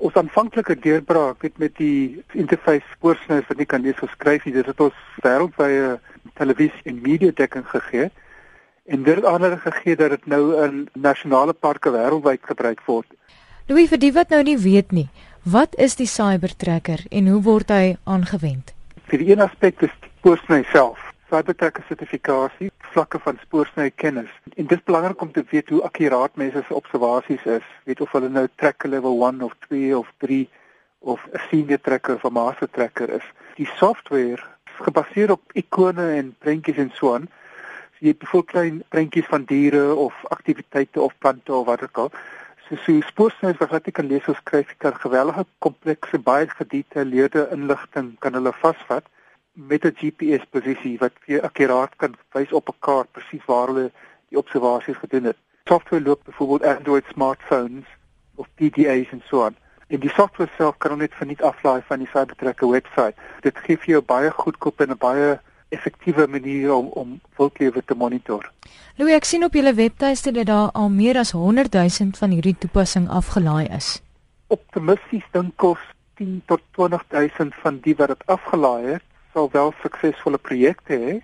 Ons aanvanklike deurbraak het met die interface spoorsnys wat nie kan lees of skryf nie. Dit het ons wêreldwye televisie en media dekking gegee. En dit het ander gegee dat dit nou in nasionale parke wêreldwyd gebruik word. Louis vir die wat nou nie weet nie, wat is die Cybertracker en hoe word hy aangewend? Vir die een aspek is spoorsny self. Cybertracker sertifikasie vlakke van spoorsny kennis. En dit is belangrik om te weet hoe akkuraat mense se observasies is. Weet of hulle nou tracker level 1 of 2 of 3 of 'n senior tracker of 'n master tracker is. Die software is gebaseer op ikone en prentjies en so aan. So jy het bijvoorbeeld klein prentjies van diere of aktiwiteite of plante of wat ook al. So so spoorsny wat jy kan lees of skryf, kan geweldige komplekse baie gedetailleerde inligting kan hulle vasvat met 'n GPS posisie wat vir akkuraat kan wys op 'n kaart presies waar hulle die observasies gedoen het. Software loop byvoorbeeld Android smartphones of PDA's en so aan. En die software self kan net verniet aflaai van die Cybertracker webwerf. Dit gee vir jou baie goedkoop en 'n baie effektiewe manier om om wildlewe te monitor. Louis, ek sien op julle webtuiste dat daar al meer as 100 000 van hierdie toepassing afgelaai is. Optimisties dink ons 10 tot 20 000 van die wat dit afgelaai het sal wel suksesvolle projekte hê.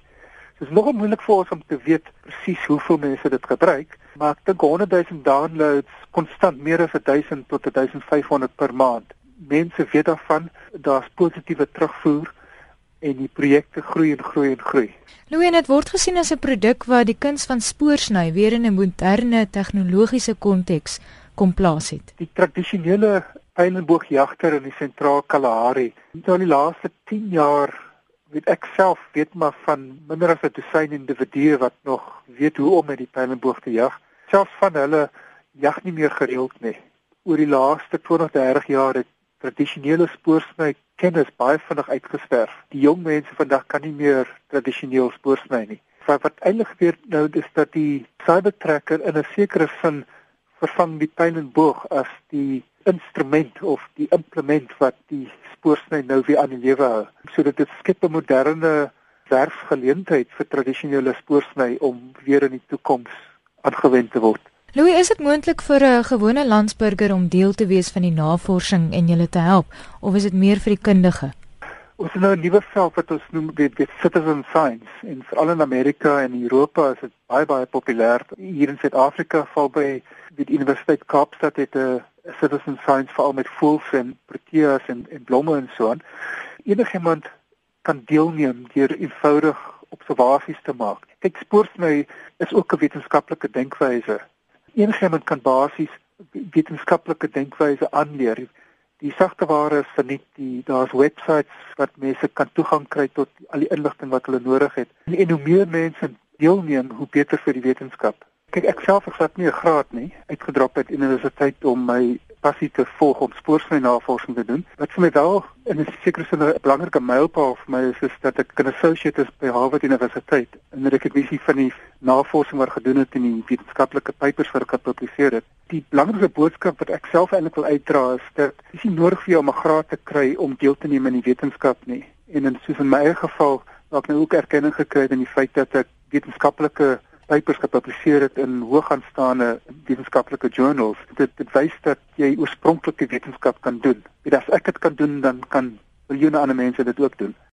Dit is nogal moeilik vir ons om te weet presies hoeveel mense dit gebruik, maar ek dink 100 000 downloads konstant meer as 1000 tot 1500 per maand. Mense weet daarvan, daar's positiewe terugvoer en die projekte groei en groei en groei. Louis, dit word gesien as 'n produk wat die kuns van spoorsny weer in 'n moderne tegnologiese konteks kom plaas het. Die tradisionele pylenboogjagter in die sentraal Kalahari, het nou die laaste 10 jaar weet ek self weet maar van minder as 'n dosyn individue wat nog weet hoe om met die pylenboog te jag. Selfs van hulle jag nie meer gereeld nie. Oor die laaste 20, 30 jaar het tradisionele spoorsny kennis baie vinnig uitgesterf. Die jong mense vandag kan nie meer tradisioneel spoorsny nie. Wat wat eintlik gebeur nou is dat die cybertracker in 'n sekere sin vervang die pylenboog as die instrument of die implement wat die spoorsny nou weer aan die lewe hou. So dit skep 'n moderne werksgeleentheid vir tradisionele spoorsny om weer in die toekoms aangewend te word. Louis, is dit moontlik vir 'n gewone landsburger om deel te wees van die navorsing en julle te help of is dit meer vir die kundige? Ons het nou 'n nuwe veld wat ons noem die, die citizen science en veral in Amerika en Europa is dit baie baie populêr. Hier in Suid-Afrika val by die Universiteit Kaapstad het 'n citizen science veral met voëls en proteas en en blomme en so aan. Enigiemand kan deelneem deur eenvoudig observasies te maak. Kyk, spoorsny is ook 'n wetenskaplike denkwyse. Enigiemand kan basies wetenskaplike denkwyse aanleer. Die sagte ware is verniet die daar's websites wat mense kan toegang kry tot al die inligting wat hulle nodig het. En, en hoe meer mense deelneem, hoe beter vir die wetenskap. Kyk, ek self het glad nie 'n graad nie uitgedrop uit universiteit om my passie te volg om spoorsnynavorsing te doen. Wat vir my wel in 'n sekere sin 'n belangrike mylpaal vir my is, is dat ek 'n associate is by Harvard Universiteit en dat ek dit visie van die navorsing wat gedoen het in die wetenskaplike papers wat ek gepubliseer het. Die belangrikste boodskap wat ek self eintlik wil uitdra is dat dis nie nodig vir jou om 'n graad te kry om deel te neem in die wetenskap nie. En in soos in my eie geval, het ek nou ook erkenning gekry in die feit dat ek wetenskaplike papers gepubliseer het in hoogaanstaande wetenskaplike journals. Dit dit wys dat jy oorspronklike wetenskap kan doen. En as ek dit kan doen, dan kan miljoene ander mense dit ook doen.